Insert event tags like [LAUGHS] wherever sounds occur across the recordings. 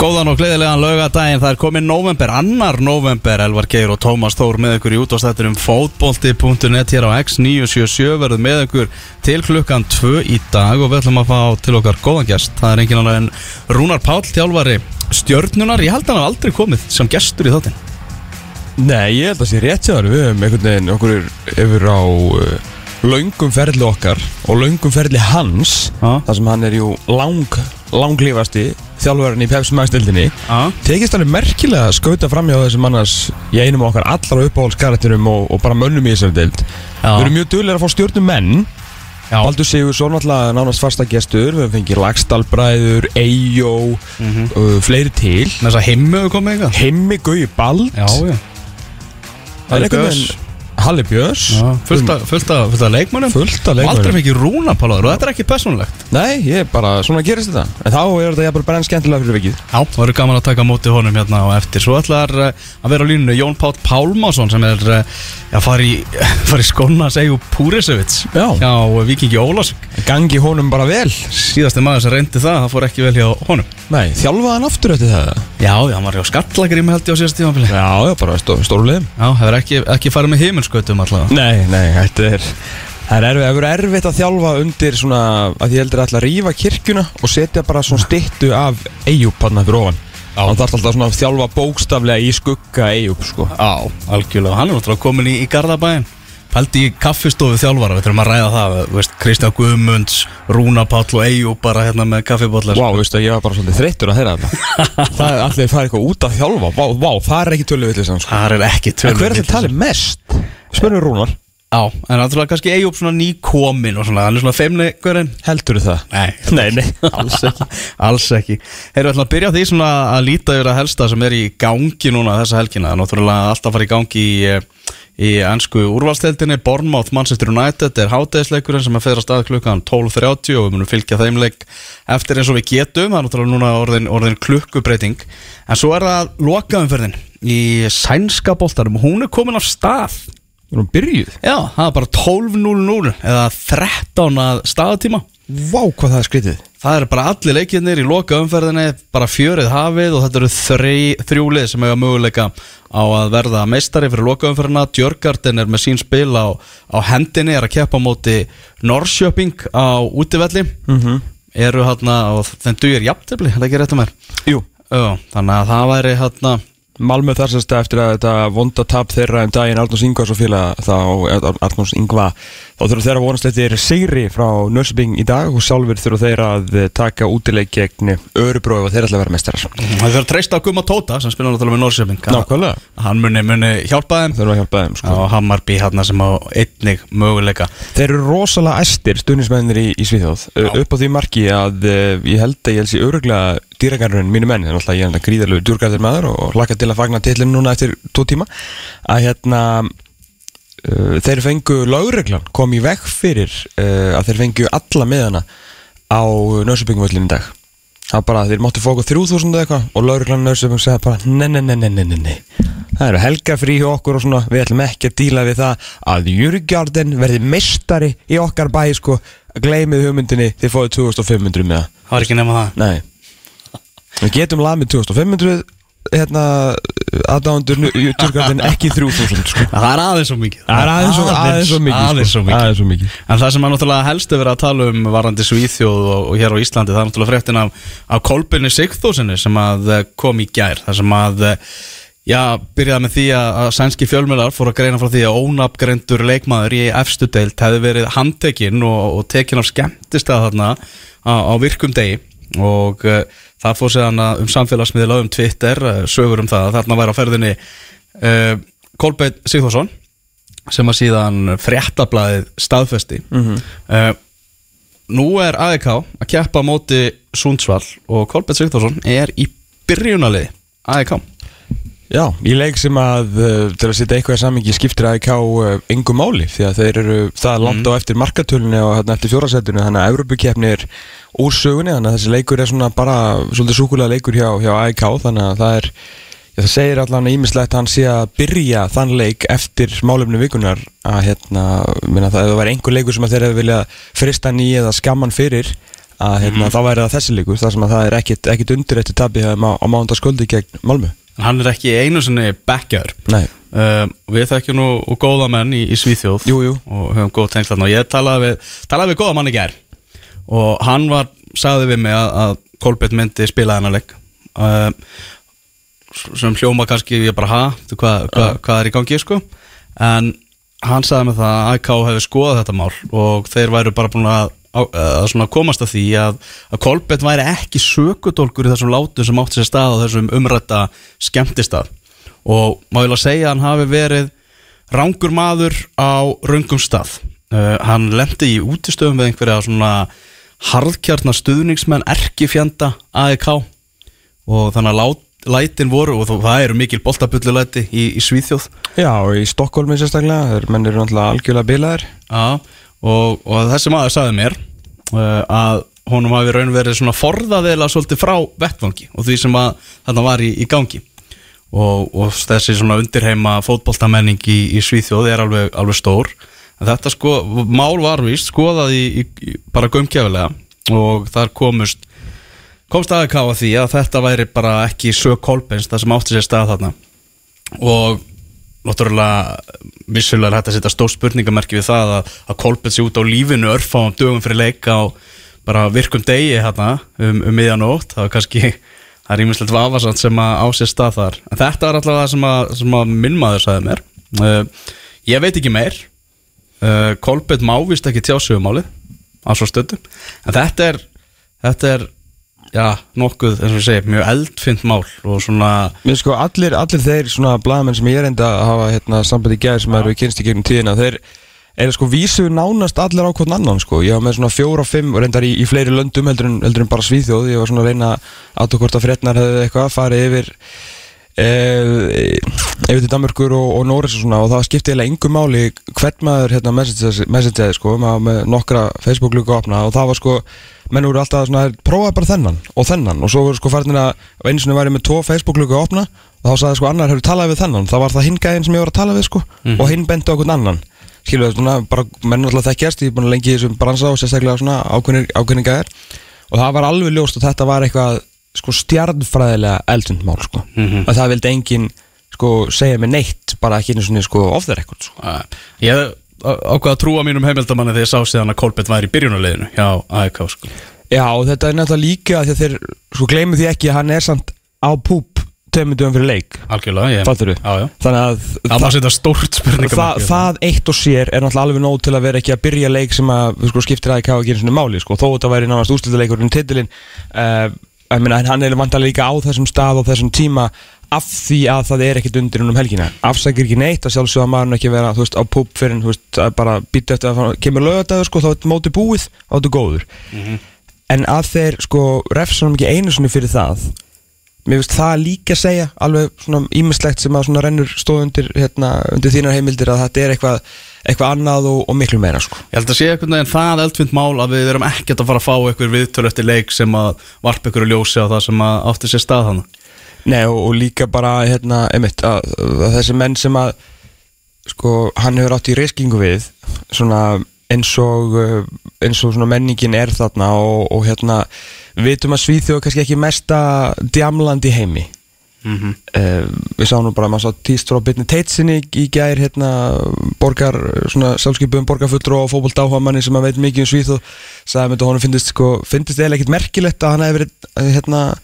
Góðan og gleðilegan laugadaginn, það er komin november, annar november, Elvar Geir og Tómas Þór með ykkur í útváðstætturum fótbolti.net hér á X977 verður með ykkur til klukkan 2 í dag og við ætlum að fá til okkar góðan gest, það er engin annar en Rúnar Páll, þjálfari stjörnunar, ég held að hann hafi aldrei komið sem gestur í þáttinn. Nei, ég held að sé rétt sér Við höfum einhvern veginn okkur yfir á uh, laungum ferli okkar og laungum ferli hans Já. þar sem hann er jú lang, langlífasti þjálfurinn í Pepsi Max-dildinni Já. tekist hann er merkilega að skauta fram hjá þessum annars í einum okkar allra uppáhaldskarakterum og, og bara mönnum í þessari dild. Við erum mjög duglega að fá stjórnum menn Já. Baldur Sigursson alltaf nánast fasta gestur Við fengið Lagstallbræður, Eyjó uh, fleiri til hefur komið eitthvað? Hemmi Gauði Bald. Það er veginn Halli Björns. Já, fullt af, af, fullt af Og aldrei Rúnar Pállaður og þetta er ekki personlegt. Nei, ég er bara, svona gerist þetta. En þá er þetta jafnvel bara enn skemmtilega fyrir vikið. Já, það verður gaman að taka móti honum hérna á eftir. Svo ætlar uh, að vera á línunu Jón Páll Pálmásson sem er uh, að fara í, [LAUGHS] í skona að segja Púrisevits Já. hjá Vikingi Ólásvík Gangi honum bara vel. Síðasti maður sem reyndi það, það fór ekki vel hjá honum. Nei, þjálfaði hann aftur eftir það Já, já, hann var hjá Skallagrimi held ég á síðast tímafili Já, Já, já, bara stó, stórulegum hefur ekki, ekki farið með heiminskautum alltaf Nei, nei, þetta er Það er erfið, það er erfitt að þjálfa undir svona að ég heldur alltaf að rífa kirkjuna og setja bara svona styttu af Eyjup hann fyrir ofan. Hann þarf alltaf svona að þjálfa bókstaflega í skugga Eyjup sko. Já, algjörlega, hann er náttúrulega komin í, í Garðabæin Pældi í kaffistofu þjálfara, við þurfum að ræða það þú Kristján Guðmunds, Rúna Páll og Eyjú bara hérna með kaffibótla Vá, að ég var bara svolítið þreyttur að þeirra þetta. [LAUGHS] Það er allir farið eitthvað út að þjálfa. Vá, vá það er ekki tölu villis sko. Það er ekki En tölum hver er það talið mest? Spurning Rúnar. Já, en náttúrulega kannski Eyjúb svona nýkomin og svona, hann er svona feimleikurinn. Heldur það? Nei, [LAUGHS] Nei, nei, [LAUGHS] alls ekki. Alls ekki. Heyrðu, ætlum að byrja því svona að líta yfir að helsta sem er í gangi núna þessa helgina. Það er náttúrulega alltaf að fara í gangi í, eh, í ennsku úrvalsteldinni Bournemouth Manchester United er hátegisleikurinn sem er fyrir að klukkan 12.30 og við munum fylgja þeim leik eftir eins og við getum. Það er náttúrulega núna orðin, orðin klukkubreiting en svo er það lokaumferðin í sænska boltarum hún er komin af stað. Við erum byrjuð. Já, það er bara 12.00 eða 13 að staðatíma Vá, hvað það er skrítið Það eru bara allir leikirnir í loka umferðinni bara fjörið hafið og þetta eru þrjúlið sem eiga möguleika á að verða meistari fyrir loka umferðina Djörgardin er með sín spil á, á hendinni, er að keppa móti Norrköping á útivelli -hmm. eru hérna og dugir jafntefli, er það ekki rétt um mér? Jú þannig að það væri hérna Malmö þar sérst eftir að þetta vonda tap þeirra um daginn Arnóns Ingvars og félag þá, Arnóns Ingva þá þurfa þeirra að vonast eftir sigri frá Nörsbygging í dag og sjálfur þurfa þeirra að taka útileik gegn Örubrói og þeirra ætla að vera mestarar Það þurfa að treysta á Guma Tóta sem spila náttúrulega með Norrköping Nákvæmlega. Hann muni, muni hjálpa þeim. Þurfa að hjálpa þeim sko. á Hammarby hérna sem á einnig möguleika. Þeir eru rosalega æstir stuðnismennir í, í Svíþjóð Að uh, ég að dýragarurinn mínu menn en alltaf ég er gríðarlegu djúrgarður maður og hlakka til að fagna tillinu núna eftir tó tíma að hérna uh, þeir fengu lögreglan kom í veg fyrir uh, að þeir fengu alla meðana á nörsubingvöllin í dag. Það bara, þeir máttu fóku 3000 eða eitthvað og lögreglan nörsubing segði bara nei, nei, nei, nei, nei, nei, nei. Það eru helgafrí hjá okkur og svona við ætlum ekki að díla við það að Jürgjardin verði meistari í okkar bæ sko, gleymið hugmyndinni þið fóðu 2500 með það. Það var ekki nema það. Nei Við getum lag með 2500 hérna aðdándur Jürgjardin ekki 3000 sko. Það er aðeins svo mikið. Það er aðeins svo, mikið Aðeins svo mikið. Mikið. En það sem er náttúrulega helst að vera að tala um varandi Svíþjóð og, og hér á Íslandi það er náttúrulega fréttin af, af Kolbinni Sigþósinni sem að eh, kom í gær. Það sem að eh, já, byrjaði með því að, sænski fjölmjölar fór að greina frá því að ónafngreindur leikmaður í efstu deilt hefði verið handtekinn og, og tekinn á skemmtistað þarna á, á virkum degi og uh, það fór séðan um samfélagsmiðla um Twitter uh, sögur um það. Að þarna væri á ferðinni uh, Kolbeinn Sigþórsson sem að síðan fréttablaðið staðfesti. Mm Nú er AEK að keppa á móti Sundsvall og Kolbett Sigþórsson er í byrjunaliði AEK Já, í leik sem að uh, til að setja eitthvað í samingi skiptir AIK uh, engu máli því að þeir eru það langt á eftir markatölunni og hérna eftir fjórasettinu þannig að Evropakeppni er úr sögunni þannig að þessi leikur er svona bara svolítið súkulega leikur hjá, hjá AIK þannig að það er já, það segir allan ímislegt að hann sé að byrja þann leik eftir málefni vikunar að hérna, minna það ef það var einhver leikur sem að þeir hefur viljað frista ný eða skamman fyrir að hérna, þá væri það þessi leikur þar sem að það er ekkit, ekkit En hann er ekki einu sinni backjar um, Við þekkjum nú góða menn í, í Svíþjóð. Jú, jú. Og höfum góð tengsl þarna. Og ég talaði við, talaði við góða mann í gær. Og hann var, sagði við mig að, að Kolbjörn myndi spila þennan leik. Um, sem hljóma kannski ég bara ha, hvað, hvað, hvað er í gangi sko? En hann sagði mig það að IK hefði skoðað þetta mál og þeir væru bara búin að, að, að komast að því að, að Kolbjörn væri ekki sökudólkur í þessum látum sem átti sér stað á þessum umrætta skemmtistað. Og má ég alveg segja að hann hafi verið rángur maður á raungum stað. Uh, hann lendi í útistöðum við einhverja svona harðkjarnar stuðningsmenn erkifjanda AEK og þannig að lát, lætin voru og það eru mikil boltabullulæti í, í Svíþjóð. Já, og í Stokkólmi sérstaklega, þeir menn eru náttúrulega algjörlega bilaðir. Já, og, og þessi maður sagði mér uh, að honum hafi raun verið svona forðaðilega svolítið frá vettvangi og því sem að þarna var í, í gangi. Og, og þessi svona undirheima fótboltamenning í, í Svíþjóð er alveg, alveg stór. En þetta sko, mál var víst skoðað í, bara gömkjafilega og þar komust komst aðeins á því að þetta væri bara ekki sög kolpens það sem átti sér stað þarna. Og náttúrulega vissulega er hægt að setja stór spurningamerki við það að, að kolpens sé út á lífinu örfáum dögum fyrir leik á bara virkum degi hérna um, um miðjanótt. Það er kannski það er ímislegt vafasamt sem að á sér stað þar. En þetta er alltaf það sem að, að minn maður sagði mér. Uh, ég veit ekki meir. Uh, Kolbett má vist ekki tjá sig um á svo stöndum en þetta er þetta er já, nokkuð, eins og ég segi, mjög eldfind mál og svona Mér sko, allir, allir þeir svona blaðmenn sem ég er enda að hafa hérna, sambandi í gæðir sem eru í gegnum tíðina þeir eru sko vísu nánast allir á hvern annan sko. Ég var með svona fjóra og fimm og reyndar í, í fleiri löndum heldur en, heldur en bara Svíþjóð. Ég var svona að reyna að þú hvort að frétnar hefði eitthvað farið yfir eh, yfir til Danmörkur og, og Nóris og svona. Og það skipti eiginlega yngur máli hvern maður hérna messageði sko maður með nokkra Facebook-luka opna. Og það var sko menn voru alltaf svona, prófaði bara þennan og þennan. Og svo voru sko farin að og einu sinni var ég með tvo Facebook-luka opna og þá sagði sko annar hefur talað við þennan. Það var það hinn gæðin sem ég var að tala við sko og hinn benti okkur annan. Skilu það svona bara menn alltaf þekkjast ég er búin að lengi í þessum bransa og sérstaklega svona ákveðnir gæðir og það var alveg ljóst að þetta var eitthvað sko stjarnfræðilega eldfundmál sko. Mhm. og það vildi enginn sko segja mig neitt bara ekki einu svona sko off the record sko. uh, ég ákvað að trúa mínum heimildamanni þegar ég sá síðan að Kolbett væri í byrjunarliðinu hjá AEK sko. Já þetta er náttúrulega líka að þeir sko gleymið því ekki að hann er samt á púp tveimur dögum fyrir leik algjörlega, ég fattur já, já. þannig að það má setja stórt það, spurningamerki það eitt og sér er náttúrulega alveg nóg til að vera ekki að byrja leik sem að sko, skiptir aðeins að gera svona máli sko. þó þetta væri nánast úrslitaleikurinn titilinn uh, meina, en hann er vantarlega líka á þessum stað og þessum tíma af því að það er ekkert undir um helgina. Afsækir ekki neitt að sjálfsögða maður ekki vera veist, á púp fyrir að bara býta eftir að kemur lögadagur sko, þá er móti búið þá er þetta góður en að þeir sko refsunum ekki einu sinni fyrir það mér finnst það líka að segja alveg svona ímislegt sem að svona rennur stóð undir, hérna, undir þínar heimildir að þetta er eitthvað, eitthvað annað og, og miklu meira sko. Ég held að sé einhvern veginn það eldfind mál að við erum ekkert að fara að fá einhver viðtölu eftir leik sem að varpa einhverju ljósi á það sem að átti sér stað hann Nei og, og líka bara hérna, einmitt, að, að þessi menn sem að sko, hann hefur átt í reyskingu við svona eins og uh, eins og svona menningin er þarna og, og hérna vitum að Svíþjóð er kannski ekki mesta djamland í heimi mm -hmm. uh, við sáum nú bara að maður sá tíst frá Bitni Teitsinni í gær hérna borgar, svona sjálfskeipum borgarfullur og fótbolt áhugamanni sem að veit mikið um Svíþjóð sagði þetta honum finnist sko finnst eða ekkert merkilegt að hann verið eh, hérna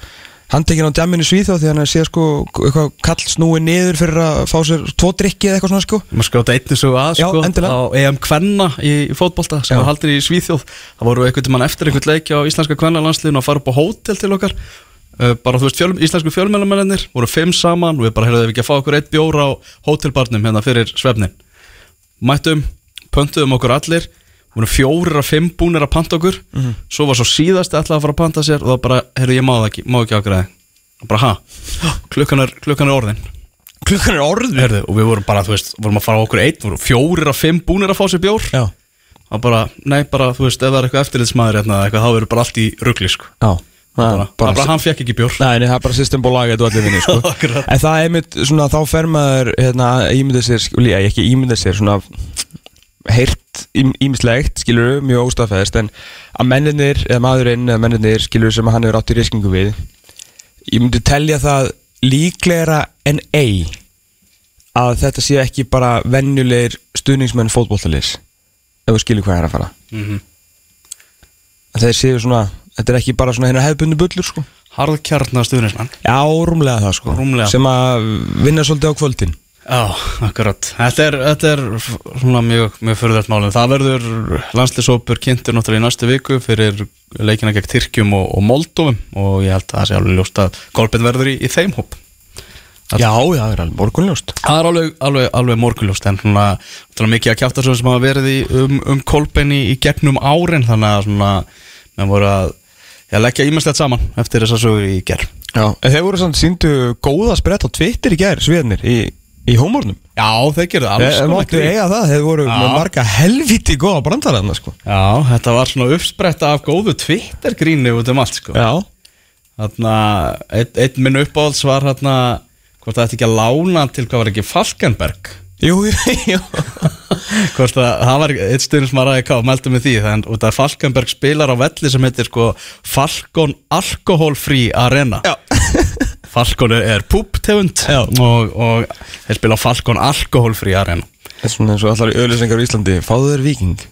handtekinn á djaminu Svíþjóð því hann séð sko eitthvað kall snúi niður fyrir að fá sér tvo drikki eða eitthvað svona sko. Maður skjóta einnig svo að Já, sko, endilega. á EM Kvenna í, fótbolta sem Já. var haldir í Svíþjóð. Það voru einhvern mann eftir einhvern leiki á íslenska kvennalandsliðinu að fara upp á hótel til okkar. Uh, bara þú veist fjöl, íslensku fjölmjölamennir voru fimm saman og við bara heyrðum við ekki að fá okkur eitt bjór á hótelbarnum hérna fyrir svefnin mættum, pöntuðum okkur allir voru fjórir af fimm búnir að panta okkur. Svo var svo síðasti ætlaði að fara að panta sér og það bara, heyrðu ég má það ekki, má ekki ágræði og bara ha, klukkan er, klukkan er orðin. Klukkan er orðu Herðu, og við vorum bara, þú veist, vorum að fara okkur einn voru fjórir af fimm búnir að fá sér bjór. Já, og bara, nei, bara, þú veist, ef það er eitthvað eftirlitsmaður hérna, eða eitthvað, þá verður bara allt í rugli, sko. Já. Bara, bara, bara hann fekk ekki bjór. Nei, nei, það er bara system og allir vinni sko. [LAUGHS] En það er mitt, svona, þá fer maður hérna, ímynda sér, líka, ekki ímynda sér svona, heyrt ímislegt, skilur mjög óstafæðist en að menninir, eða maðurinn eða menninir, skilur sem hann hefur átt í riskingu við ég myndi telja það líklegra en ei að þetta sé ekki bara venjulegir stuðningsmenn fótbollalis ef þú skilur hvað er að fara. Mhm. að þeir séu svona þetta er ekki bara svona hérna hefðbundu bullur sko. Harðkjarnar stuðnismann já, rúmlega það sko. Rúmlega. sem að vinna svolítið á kvöldin Já, akkurat. Þetta er, þetta er svona mjög, mjög fyrirvært málum Það verður landslýsópur kynntur náttúrulega í næstu viku fyrir leikina gegn Tyrkjum og, og Moldovum og ég held að það sé alveg ljóst að golfin verður í, í þeim hóp. Já, já, það er alveg morgunljóst. Það er alveg, alveg, alveg morgunljóst en svona, svona mikið að kjáta sem hafa verið í, um, um kolbein í, gegnum árin þannig að svona menn voru að já, leggja ímestlegt saman eftir þess að sögur í gerð já, en þeir voru svona síndu góða sprett á Twitter í gær, sviðnir, í, í hómornum Já, þeir gerðu alls Þeir konar máttu eiga það, þeir voru með marga helviti góða brandaraðna sko. Já, þetta var svona uppspretta af góðu Twitter gríni út um allt sko. Já, Þarna, einn ein minn uppáhalds var hérna hvort það ætti ekki að lána til hvað var ekki Falkenberg? Jú, jú [LAUGHS] hvort að það var eitt stundin sem að ræði ká mælti með því þannig að Falkenberg spilar á velli sem heitir sko Falcon Alcohol Free Arena. Já. Falcon er púptegund og, og þeir spila Alcohol Free Arena. Það er svona eins og allar í auðlýsingar í Íslandi. Fáðu þér viking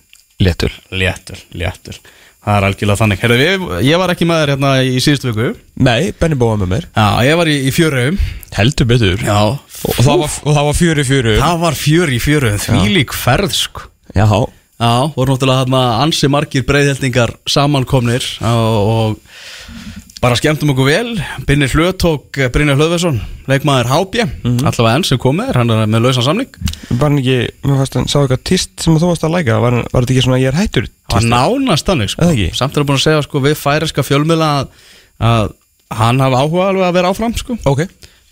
Letur léttur, léttur. Það er algjörlega þannig. Herðu, ég, ég var ekki með þér hérna í síðustu viku. Nei, Benny bóða með mér. Já, ég var í, í fjöruðum Heldur betur. Já, Og það var, og það var fjöri fjöru. Það var fjör í fjöruðum því lík ferð sko. Já, Já, voru náttúrulega þarna ansi margir breiðheldingar samankomnir og, og bara skemmtum okkur vel. Binni Hlöð tók Brynjar Hlöðvesson leikmaður Hábje, allavega enn sem kom með þér, hann er með lausan samning. Var hann ekki Mér fannst hann sá eitthvað tist sem þú varst að læka? Var, var þetta ekki svona ég er hættur Það var nánast þannig sko. Samt er hann búin að segja sko, við færiska fjölmiðla að, að hann hafa áhuga alveg að vera áfram sko. Ok.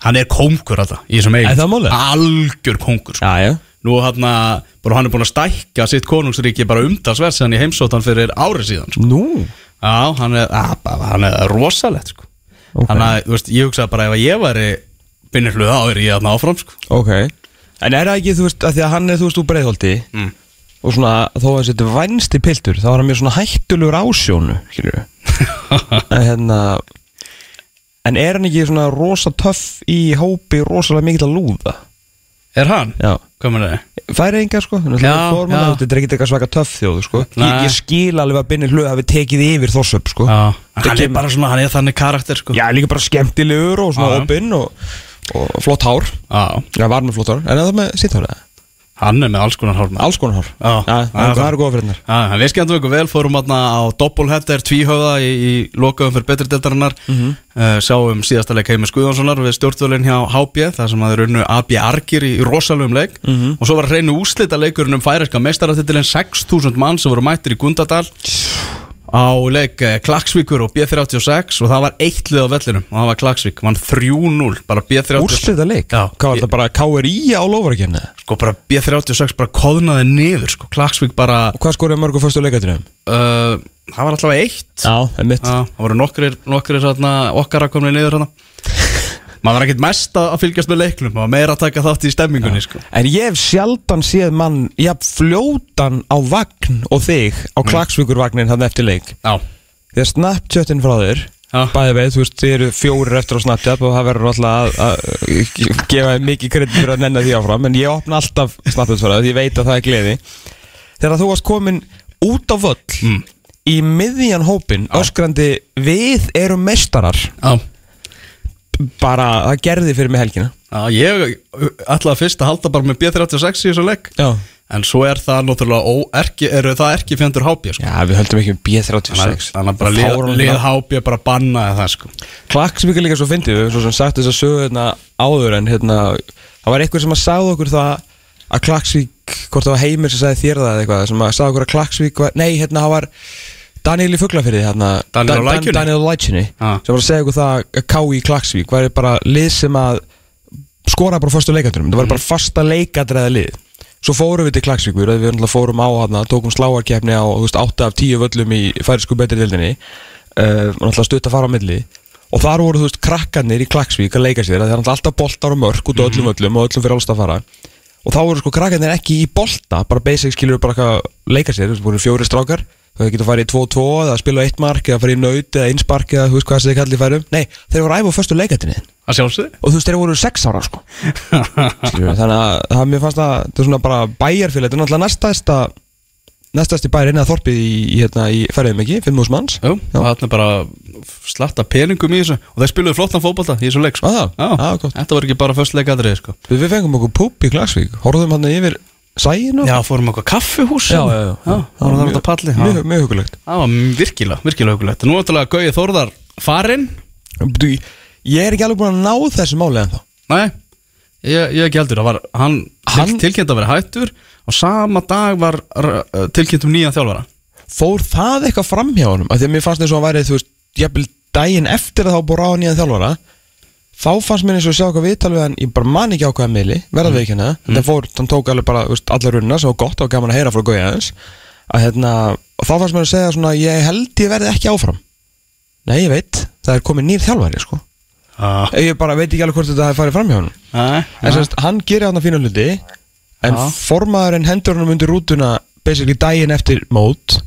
Hann er kóngur alltaf í þessum eigin Er það? Algjör kóngur sko. Já, já. Nú hann, bara, hann er búin að stækka sitt konungsríki bara umtalsverð sem hann í heimsóttan fyrir árið síðan sko. Nú Já, hann er, að, bara- hann er rosalegt sko. Ok. Þannig að, þú veist, ég hugsaði bara ef að ég væri Binni Hlöð, þá er ég þarna áfram sko. Ok En er það ekki, þú veist, að því að hann er, þú veist, úr breiðholti Mm. Og svona, þó að þetta er vænsti piltur Þá er hann mjög svona hættulegur ásjónu Skilur [LAUGHS] En hérna En er hann ekki svona rosa töff í hópi rosalega mikill að lúða? Er hann? Já Hvað með það? Færi enga sko. Þetta er ekkert eitthvað svaka töff þjóð sko ég, ég skil alveg að Binni Hlöð hafi tekið yfir þossöp sko hann er bara svona, hann er þannig karakter sko. Já, líka bara skemmtilegur og svona opinn og, og flott hár Já, var með flott hár En það með sitt hár eða? Hann er með alls konar hálf Alls konar Já, það það- eru góða fyrir hennar við skemmtum okkur vel, fórum aðna á doppelheader tvíhöfða í, í lokaðum fyrir betri deltarinnar Mhm. uh, sáum síðasta leik Heimis Guðjónssonar við stjórnvölinn hjá HB þar sem að þeir unnu AB Argir í, í rosalugum leik. Mhm. og svo var hreinu úslita leikurinn um færiska meistaratitilinn 6.000 mann sem voru mættir í Gundadal á leik eh, Klaksvíkur og B36 og það var eitt lið á vellinum og það var Klaksvík, mann 3-0 bara B36 Úrslita leik? Já. Hvað var þetta bara KRI á lófarakefni? sko bara B36 bara koðnaði niður sko, Klaksvík bara Og hvað skorið mörgu fyrstu leikatunum? uh, það var alltaf eitt Já, það er mitt Já, það voru þarna, okkar að komna niður hana maður var ekkert mest að að fylgjast með leiknum maður var meira að taka þátt í stemmingunni sko. En ég hef sjaldan séð mann jafn fljótan á vagn og þig á klaksvíkurvagnin hann eftir leik. Já, Þegar Snapchatin frá þér. Bæði veið, þú veist, þið eru fjórir eftir á Snapchat og það verður alltaf að, að gefa mikið kredit fyrir að nenna því áfram en ég opna alltaf Snapchat fyrir það því ég veit að það er gleði. Þegar þú varst komin út á völl Mm. í miðjan hópin öskrandi við erum mestarar já, bara, það gerði fyrir mig helgina já ég ætlaði fyrst að halda bara með B36 í þessu leik Já, en svo er það náttúrulega ó, erki, eru það ekki fjöndur hábja sko. Já við höldum ekki um B36 þannig að bara lið, lið hábja bara bannaði það sko. Klaksvík er líka svo fyndið, við höfum svo sem sagt þess að sögu hérna áður en hérna það var einhver sem að sagði okkur það að Klaksvík, hvort það var heimir sem sagði þér það eða eitthvað, sem að sagði okkur að Klaksvík var, nei hérna það var Daniel í Fuglafyrði hérna, Daniel á Lækjunni? Daniel á Lækjunni. Já. sem var að segja okkur það að K.I. Klaksvík væri bara lið sem að skora bara fyrstu leikandunum, það var bara fasta leikandræða lið. Svo fórum við til Klaksvíkur, við náttúrulega fórum á hana, tókum sláarkeppni á þú veist, 8 af 10 völlum í færisku betri dildinni uh, og náttúrulega stutt að fara á milli. Og þar voru þú veist krakkarnir í Klaksvík að leika sér að það er alltaf boltar og mörk út á öllum völlum og öllum fyrir alltaf að fara. Og þá voru sko krakkarnir ekki í bolta bara basic skilur bara leika sér fjóri strákar þau getur farið í 2-2 eða spila eitt mark eða farið í naut eða einspark eða þú veist hvað þið kallir færum nei, þeir voru að æfa á förstu að sjálfsögðu? Og þú veist þeir voru 6 ára sko. [LAUGHS] Þannig að það mér fannst að þetta er svona bara bæjarfélag. Þetta er náttúrulega næstæsta næstæsti bæjar innan þorpið í, í, hérna, í ferðum ekki, 5.000 manns. Jú, þarna er bara slatta peningum í þessu. Og þeir spiluðu flottan fótbolta í þessu leik sko. Það? Já, gott. þetta var ekki bara först leikadrið sko. við fengum okkur púp í Klagsvík horfðum hann yfir sæinu? Já, fórum okkur kaffihús. Já, já, já. já það út að palli Já. mjög, mjög hugulegt Það var virkilega, virkilega hugulegt Nú er náttúrulega Gauði Þórðar farinn. Bíddu, ég er ekki alveg búin að ná þessu máli en þá Nei, ég, ég heldur. Það var, hann, Hann- hann tilkynnt að vera hættur og sama dag var r- tilkynnt um nýjan þjálfara. Fór það eitthvað fram hjá honum? Af því að mér fannst eins og hann væri þú veist jafnvel daginn eftir að þá búið ráða nýjan þjálfara þá fannst mér eins og að sjá eitthvað viðtal við hann ég bara man ekki á hvaða miðli, verða við ekki hana mm. það fór, hann tók alveg bara, veist, allar runna var gott og gaman að heyra frá Gauja aðeins að hérna, og þá fannst mér að segja svona ég held ég verði ekki áfram nei, ég veit, það er komið nýr þjálfari sko. ah. ég bara veit ekki alveg hvort þetta hefði farið fram hjá hann Nei, en semst, hann gerir hann fína hluti en Já. formaðurinn hendur hann undir rútuna basically daginn eftir mót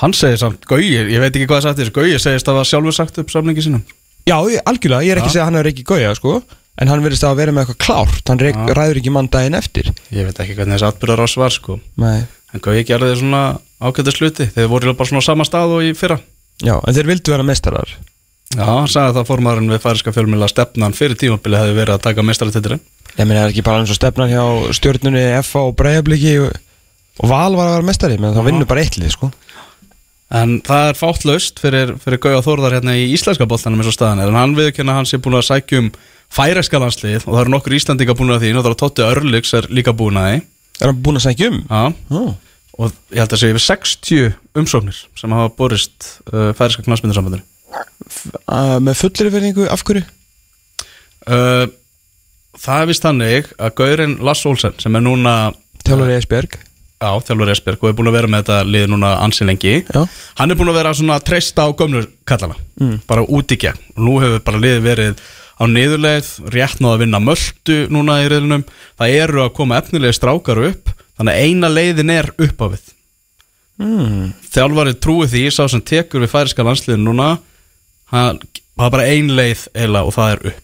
Hann segir samt, Gauði, ég veit ekki hvað það sagt þessu Gauði segist að það sjálfur sagt upp samlingi sínum Já, algjörlega, ég er ekki að segja að hann er ekki gauja sko, en hann verðist að vera með eitthvað klárt. Hann reik, ræður ekki mann daginn eftir. Ég veit ekki hvernig þessi atbyrðar ás var sko. Nei. En Gauði gerði svona ágættu sluti Þeir voru bara svona á sama stað og í fyrra. Já, en þeir vildu vera mestarar Já, hann sagði að það formaðurinn við færiska fjölmjöla stefnan fyrir tímabili hefði verið að taka meistaratitilin Ég meina, það er ekki bara eins og stefnan hjá stjórnunni FA og Breiðabliki og Val var að vera mestari, menn það vinnur bara eittlið sko. En það er fátt laust fyrir, fyrir Gauða Þórðar hérna í íslenska boltanum eins og staðan er En hann viðkynna hann sé búin að sækja um færiska landslið Og það eru nokkur Íslandinga búin að því Og það er Totti Örliks er líka búin að því Er hann búinn að sækja um? Já, Ó. og ég held að segja yfir 60 umsóknir Sem hafa borist uh, færiska knastmyndarsambandinu Uh, með fullir verðingu, af hverju? uh, Það er vist þannig að Gaurin Lass Olsen Sem er núna Tjálfur Eisberg Já, þjálfur Esbjörg og er búin að vera með þetta lið núna ansi lengi Já. Hann er búin að vera svona að treysta á gömlu kallana mm. bara út í gegn og nú hefur bara liðið verið á niðurleið rétt náða að vinna möldu núna í riðlunum það eru að koma efnilegi strákar upp þannig að eina leiðin er upp á við mm. Þjálfarið trúi því, sá sem tekur við færiska landsliðin núna það er bara ein leið eila og það er upp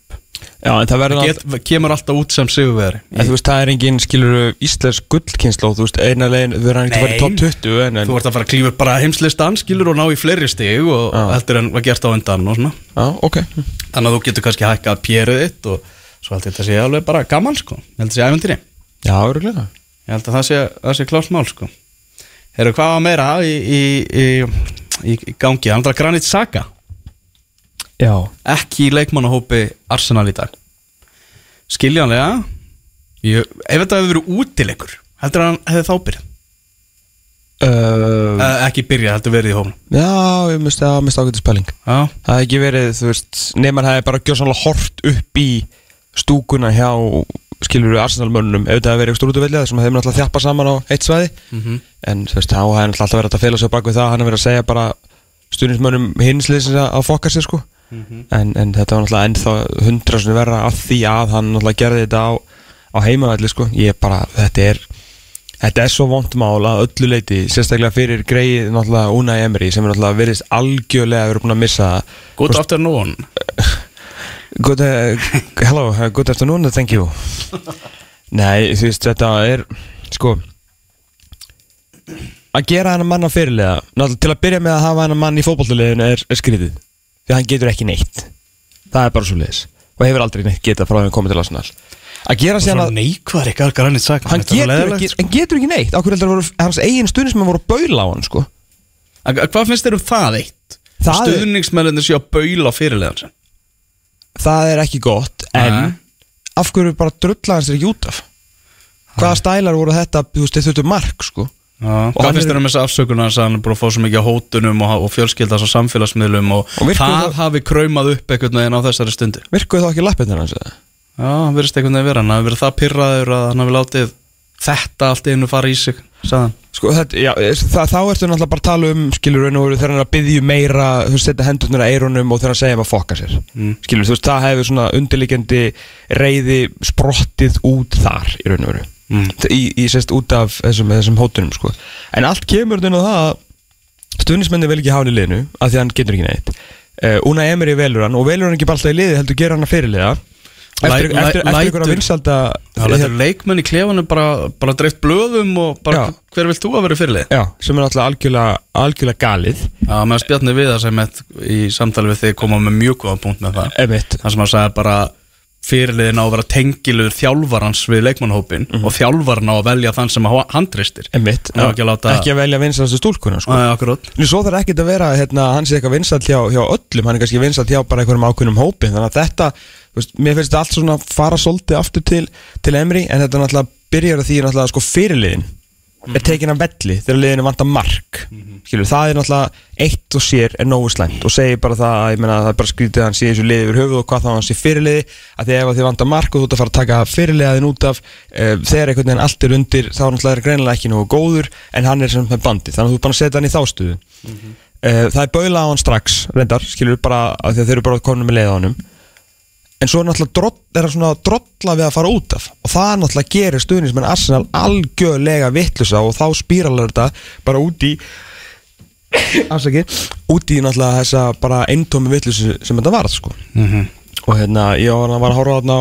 Já, en það verður Get, kemur alltaf út sem sigurveri En þú veist, það er engin, skilur, íslensk gullkynslu Þú veist, eina legin, þau verður ekki að fara í top 20 en, en, Þú ert að fara að klífa bara heimslistan skilur og ná í fleiri stig og heldur en var gert á undan og svona. Já, ok. Þannig að þú getur kannski hækkað pjerið þitt og svo held ég þetta sé alveg bara gaman sko. Ég held að sé æventýri Já, örgulega Ég held að það sé, sé klárt mál sko. Herru, hvað var meira í, í, í, í, í gangi? Hann er Granit Saga Já. Ekki í leikmannahópi Arsenal í dag. Skiljanlega ég, Ef þetta hefði verið útileikur Heldur að hann hefði þá byrjað? Uh, uh, Ekki byrjað, heldur verið í hófnum Já, ég misti að mista ágætið spæling Já, Það hefði ekki verið, þú veist Nefnir hefði bara gjör sannlega hort upp í Stúkuna hjá Skilur við Arsenal-mönnum Ef þetta hefði verið eitthvað útvillið sem hefði náttúrulega þjappa saman á eitt svæði. Mhm. En þú veist, þá hefði náttúrulega alltaf verið að fela sig bak við það. Hann hefði verið að segja bara Stuðnismönnum hinsliðsins að fokka sér sko en, en þetta var náttúrulega ennþá hundra svona verra af því að hann náttúrulega gerði þetta á, á heimavalli sko. Ég bara, þetta er Þetta er svo vont mál að öllu leiti Sérstaklega fyrir greið náttúrulega Unai Emery sem er náttúrulega verið algjörlega verið búin að missa [LAUGHS] good afternoon. Good, uh, hello, uh, good afternoon, thank you. Nei, þú veist, þetta er Sko Að gera hennar mann á fyrirlega Náttúrulega til að byrja með að hafa hennar mann í fótbollaliðinu er, er skrítið Því að hann getur ekki neitt Það er bara svo leiðis Og hefur aldrei neitt getað frá því að koma til Arsenal Að gera Svona að neikvar ekki að Granit Saga Hann getur, ekki, sko. hann getur ekki neitt Akkur heldur að hans eigin sem voru að baula á hann sko. En Hvað finnst þér um það eitt? Það Stuðningsmennir séu að baula á fyrirlegan sem Það er ekki gott En Nei. af hverju bara drulla hans er ekki út af Hvaða stælar voru þetta Þú veist, þetta er mark sko hvað hann finnst er- þér um þessa afsökun að hann er búin að fá svo mikið á hótunum og, og fjölskyldast á samfélagsmiðlum og, Og það það- hafi kraumað upp einhvern veginn á þessari stundu Virkuðu þá ekki lappirnar hans eða? Já, hann verðist einhvern veginn vera hann hafi verið það pyrraður að hann hafi látið þetta allt einu fara í sig sagðan. Sko, þetta, já, það, þá ertu náttúrulega bara að tala um skilur raun og þegar hann er að byggja meira þú veist, setja hendurnar að eyrunum og þegar hann segja um að fokka sér Mm. skilur, þú veist, það hefur svona undirliggjandi reyði sprottið út þar í raun og veru í, í sérst út af þessum, þessum hótunum sko. en allt kemur þennan það að stuðnismenni vil ekki í liðinu af því að hann getur ekki neitt uh, Una Emery velur hann og velur hann ekki bara alltaf í liði heldur gera hann að fyrirliða eftir, Læ- eftir, eftir ykkur að lætur- vinsalda Það leikmenn í klefanum bara, bara dreift blöðum og bara Já. hver vilt þú að vera fyrirlið? Já, sem er alltaf algjörlega, algjörlega galið Já, meðan Spjarni Viðar sem eitt í samtali við þig koma með mjög góða punkt með það Það sem hann sagði bara fyrirliðin á að vera tengilegur þjálfarans við leikmannhópin og þjálfarn á að velja þann sem ha- hann tristir ekki að láta- Ekki að velja vinsalstu stúlkuna sko. Er svo þarf ekkert að vera, hérna, hann sé eitthvað vinsall hjá, hjá öllum, hann er kannski vinsall hjá bara einhverjum ákveðnum hópi, þannig að þetta, veist, mér finnst þetta allt svona fara svolítið aftur til, til Emri, en þetta náttúrulega byrjar að því náttúrulega sko fyrirliðin er tekin af velli þegar liðinu vantar mark, skilur, það er náttúrulega eitt og sér er nógu slæmt og segir bara það meina, það er bara skrítið að hann sé þessu liði yfir höfuð og hvað þá hann sé fyrirliði, að því ef þið vantar mark og þú ert að fara að taka fyrirliðaðin út af uh, þegar einhvern veginn allt er undir, þá náttúrulega er greinilega ekki nógu góður, en hann er sem með bandi, þannig að þú er bara að setja hann í þá stuðu uh, það er baula á hann strax reyndar, skilur bara að þeir eru bara komin með leið á honum en svo er náttúrulega drott, er það svona drolla við að fara út af. Og það náttúrulega gerir stuðnismenn Arsenal algjörlega vittlusa og þá spíralar þetta bara út í afsaki, út í náttúrulega þessa bara eintómi vittlusu sem þetta varð sko. Og hérna ég var, var að horfa á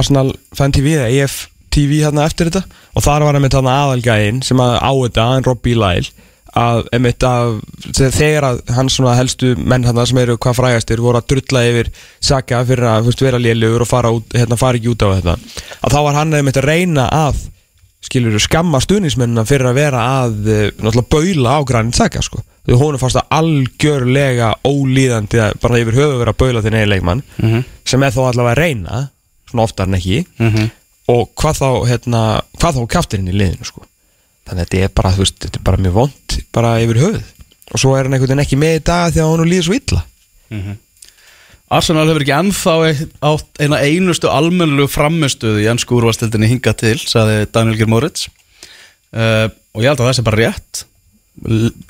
Arsenal Fan TV eða EF TV hérna eftir þetta. Og þar var einmitt þarna aðalgæinn sem að á þetta, en Robbie Lyle að einmitt að þegar að hans helstu menn hann sem eru hvað frægastir voru að drulla yfir Saka fyrir að veist, vera lélugur og fara, út, hérna, fara ekki út á þetta að þá var hann einmitt að reyna að skilur skamma stuðnismennina fyrir að vera að eh, baula á grannin Saka sko. Því hún er fast að algjörlega ólíðandi að bara yfir höfu vera að baula þinn eigin leikmann sem er þó allavega að reyna svona oftar en ekki og hvað þá hérna, hvað þá kaftirinn í liðinu sko þannig að þetta er bara, þú veist, þetta er bara mjög vond bara yfir höfuð. Og svo er hann einhvern veginn ekki með í dag því að hann líður svo illa. Arsenal hefur ekki ennþá átt eina einustu almennlu framistuðu í ennsku úrvastildinni hinga til, sagði Daniel Geir Moritz. Uh, og ég held að það sé bara rétt.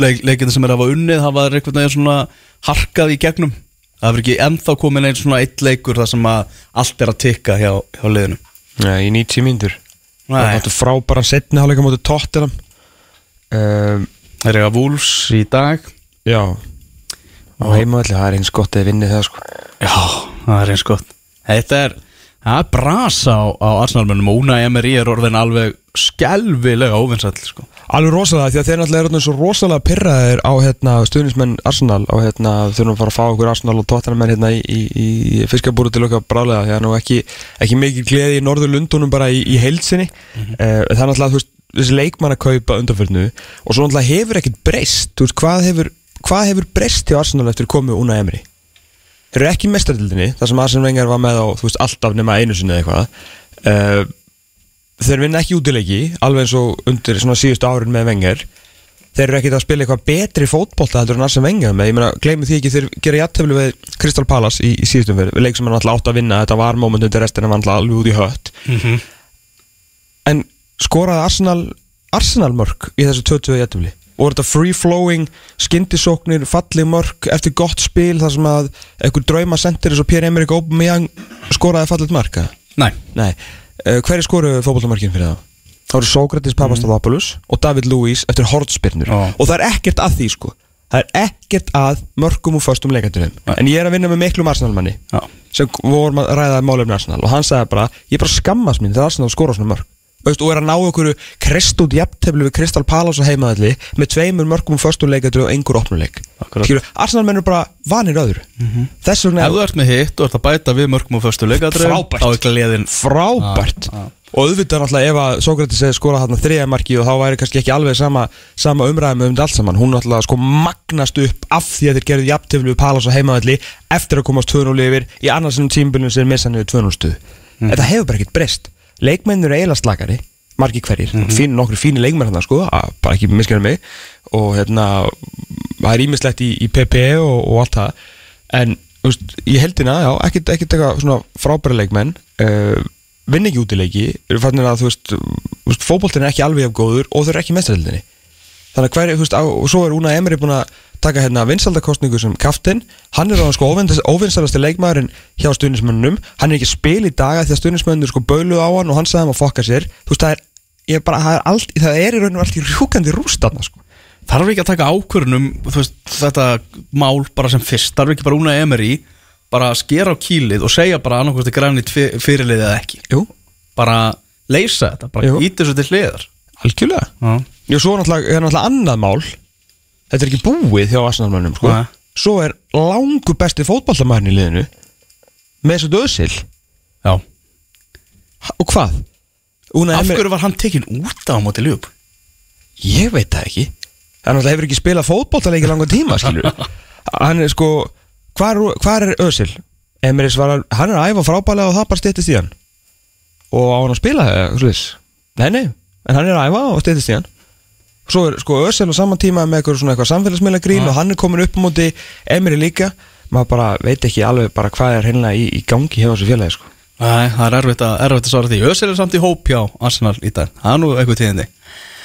Leik, leikindi sem er að hafa unnið hafa þeir einhvern veginn svona harkað í gegnum. Það hefur ekki ennþá komin einn svona eitt leikur þar sem að allt er að tikka hjá, hjá liðinu. Nei, í 90 mínútur. Nei. Það er frábæra setni hálfleika móti tóttinam um, Það er að Wolves í dag. Já. Og heimavalli, það er eins gott að vinni það sko. Já, það er eins gott. Þetta er, það er brasa á, á Arsenalmönnum og Una Emery er orðin alveg skelvilega óvinnsall sko. Alveg rosalega, því að þeir náttúrulega eru svo rosalega pyrraðir á hérna, stuðnismenn Arsenal á hérna, þurfum að fara að fá okkur Arsenal og Tottenham hérna í, í, í fiskabúru til okkar brálega, því að nú ekki, ekki mikið gleði í norður Lundunum bara í, í heilsinni mm það er náttúrulega, þessi leikmann að kaupa undanförnu og svo náttúrulega hefur ekkit breyst, veist, hvað hefur hefur breyst hjá Arsenal eftir komið Una Emery þeir eru ekki mestardildinni þar sem Arsene Wenger var með á, þú veist, alltaf nema einu sinni eða eitthvað. Uh, þeir vinna ekki útileiki alveg eins og undir svona síðustu árin með Wenger. Þeir eru ekkert að spila eitthvað betri fótbolta heldur en Arsene Wenger með, ég meina, gleymið því ekki þeir gera jættefli við Crystal Palace í, í síðustum fyrir, við leik sem hann alltaf átt að vinna þetta var moment undir restina var alltaf alveg út í hött. En skoraði Arsenal Arsenal mörg í þessu 20 jættefli og var þetta free flowing, skyndisóknir falleg mörg eftir gott spil þar sem að einhver drauma sendir eins og Pierre-Emerick Aubameyang skoraði fallet marka Nei, Nei, uh, hverju skoru fótbollamarkin fyrir það? Það voru Sókratis Papastadopoulos og David Luiz eftir hortspyrnur Já. og það er ekkert að því sko. Það er ekkert að mörgum og föstum leikandunum en ég er að vinna með miklum Arsenalmanni já. sem vorum að ræða málefni Arsenal. Og hann sagði bara, ég bara skammast mín þegar Arsenal skora svona mörg Veist, og er að ná okkur krist út jafntefli við Kristal og heimaðalli með tveimur mörgum föstum leikandunum og einhver opnuleik. Arsenal mennur bara vanir öðru. Þess vegna Ef þú ert með hitt og ert að bæta við mörgum leikadröðum Frábært. Frábært. Já, já. og auðvitað náttúrulega ef að Sókratis hefði skorað þarna þriða marki og þá væri kannski ekki alveg sama, sama umræðum um allt saman. Hún náttúrulega sko magnast upp af því að þeir gerðu jafntöflu við og heimaðalli eftir að komast 2-0 yfir í annarsinnum tímbilinu sem missa niður 2-0 stuð leikmennir eru eiginlega slakari margi hverjir, mm fín, nokkru fínir leikmenn hérna sko, að, bara ekki miskjana mig. Og hérna, það er ímislegt í, í PP og, og allt það. En þú veist, í heldina, já, ekkert ekkert eitthvað svona frábæra leikmenn. Uh, vinn ekki út í leiki. Eru fannir að, þú veist, veist fótboltin er ekki alveg af góður og þau eru ekki mestrarhildinni þannig að hver, þú veist, á, og svo er Una Emery búin að taka hérna vinsaldakostningu sem kaftin hann er á sko óvinnsalasti leikmaðurinn hjá stuðnismönnum, hann er ekki að spila í daga því að stuðnismönnur sko böluð á hann og hann sagði hann að fokka sér. Þú veist, það er bara, það er, allt, það er í rauninu allt í rjúkandi rúst þarna sko. Þarf ekki að taka ákvörunum veist, þetta mál bara sem fyrst? Þarf ekki bara úna Emery bara að skera á kýlið og segja bara annarkvæmst grænit fyrirlið eða ekki? Jú, bara leysa þetta, bara íti þessu til hliðar. Algjörlega. Já, Jú, svo er náttúrulega, er náttúrulega annað mál Þetta er ekki búið hjá Arsenalmönnum sko. Nei. Svo er langu besti fótballtamæðin í liðinu Með þessu döðsil Já. Og hvað? Una Af Emery- hverju var hann tekin út á móti ljúb? Ég veit það ekki Hann náttúrulega hefur ekki spilað fótballtaleiki langa tíma skilur [LAUGHS] Hann er sko Hvar, hvar er Özil? Emrys var hann er að æfa frábælega og það bara styttist í hann Og á hann að spila eða, svoleiðis? Nei, nei, en hann er að æfa og styttist í hann Svo er sko Özil á saman tíma með eitthvað svona eitthvað samfélagsmiðla grín og hann er komin upp á móti Emry líka. Maður bara veit ekki alveg bara hvað er hreinlega í, í gangi hjá þessu félagi sko. Nei, það er erfitt að, erfitt að svara því. Ösir er samt í hóp hjá Arsenal í dag. Það er nú eitthvað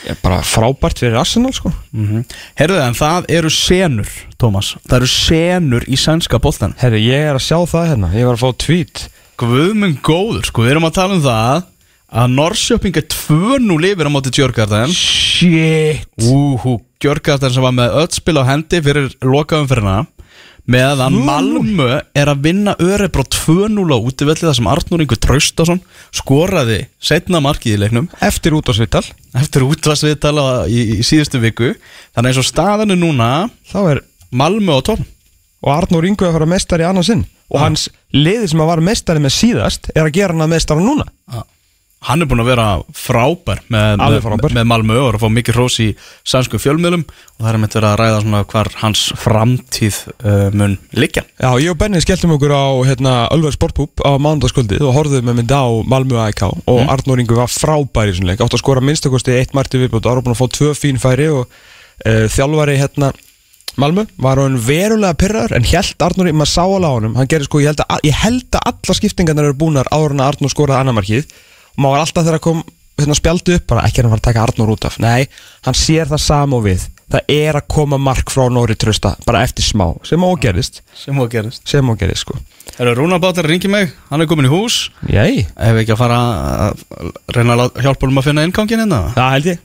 er bara frábært fyrir Arsenal sko. Mm Herðu en það eru senur, Tómas Það eru senur í sænska boltan Herri, ég er að sjá það hérna, ég var að fá tweet. Guðmund góður, sko, við erum að tala um það að Norrköping er 2-0 yfir á móti Gjörgarden Shit. Úhú, Gjörgarden sem var með öll spil á hendi fyrir hana meðan 2-0? Malmö er að vinna Örebro 2-0 á útivelli þar sem Arnur Ingur Traustason skoraði setna markið í leiknum. Eftir út á Svittal eftir útvarsviðtala í, í síðustu viku. Þannig eins og staðan er núna Þá er Malmö á tónn og Arnór Ingu að fara meistari í annars sinn. Og hans liði sem að var meistari með síðast er að gera hann að meistara núna Hann er búin að vera frábær með, með, með Malmö og er að fá mikið hrós í sænsku fjölmiðlum. Og það er mitt verið að ræða svona hvar hans framtíð uh, mun liggja. Já, ég og Benni skelltum okkur á hérna, Ölver Sportpúp á mánudagskvöldið og horfðum með mynd á Malmö AIK og mm. Arnór Ingu var frábær í þessum leik. Átt að skora minnstakosti eitt marti viðbútt og var búin að fá tvö fín færi og uh, þjálfari hérna Malmö var hann verulega pyrrar en held Arnór, maður sá alveg á honum. Hann gerir sko, ég held að, ég held að alla skiptingarnar eru búnar áður en að Arnór skoraði annarmarkið og maður var alltaf þegar að kom hérna, spjaldu upp, bara ekki hann fara að taka Arnór út af. Nei, hann sér það sama og við. Það er að koma mark frá Nóri Trausta bara eftir smá, sem ógerist sem þú gerist sem ógerist sko. Það eru Rúnar Bátar að ringi mig, hann er komin í hús. Jæ, ef ekki að fara að reyna að lá- hjálpa um að finna inngangin hérna? Það held ég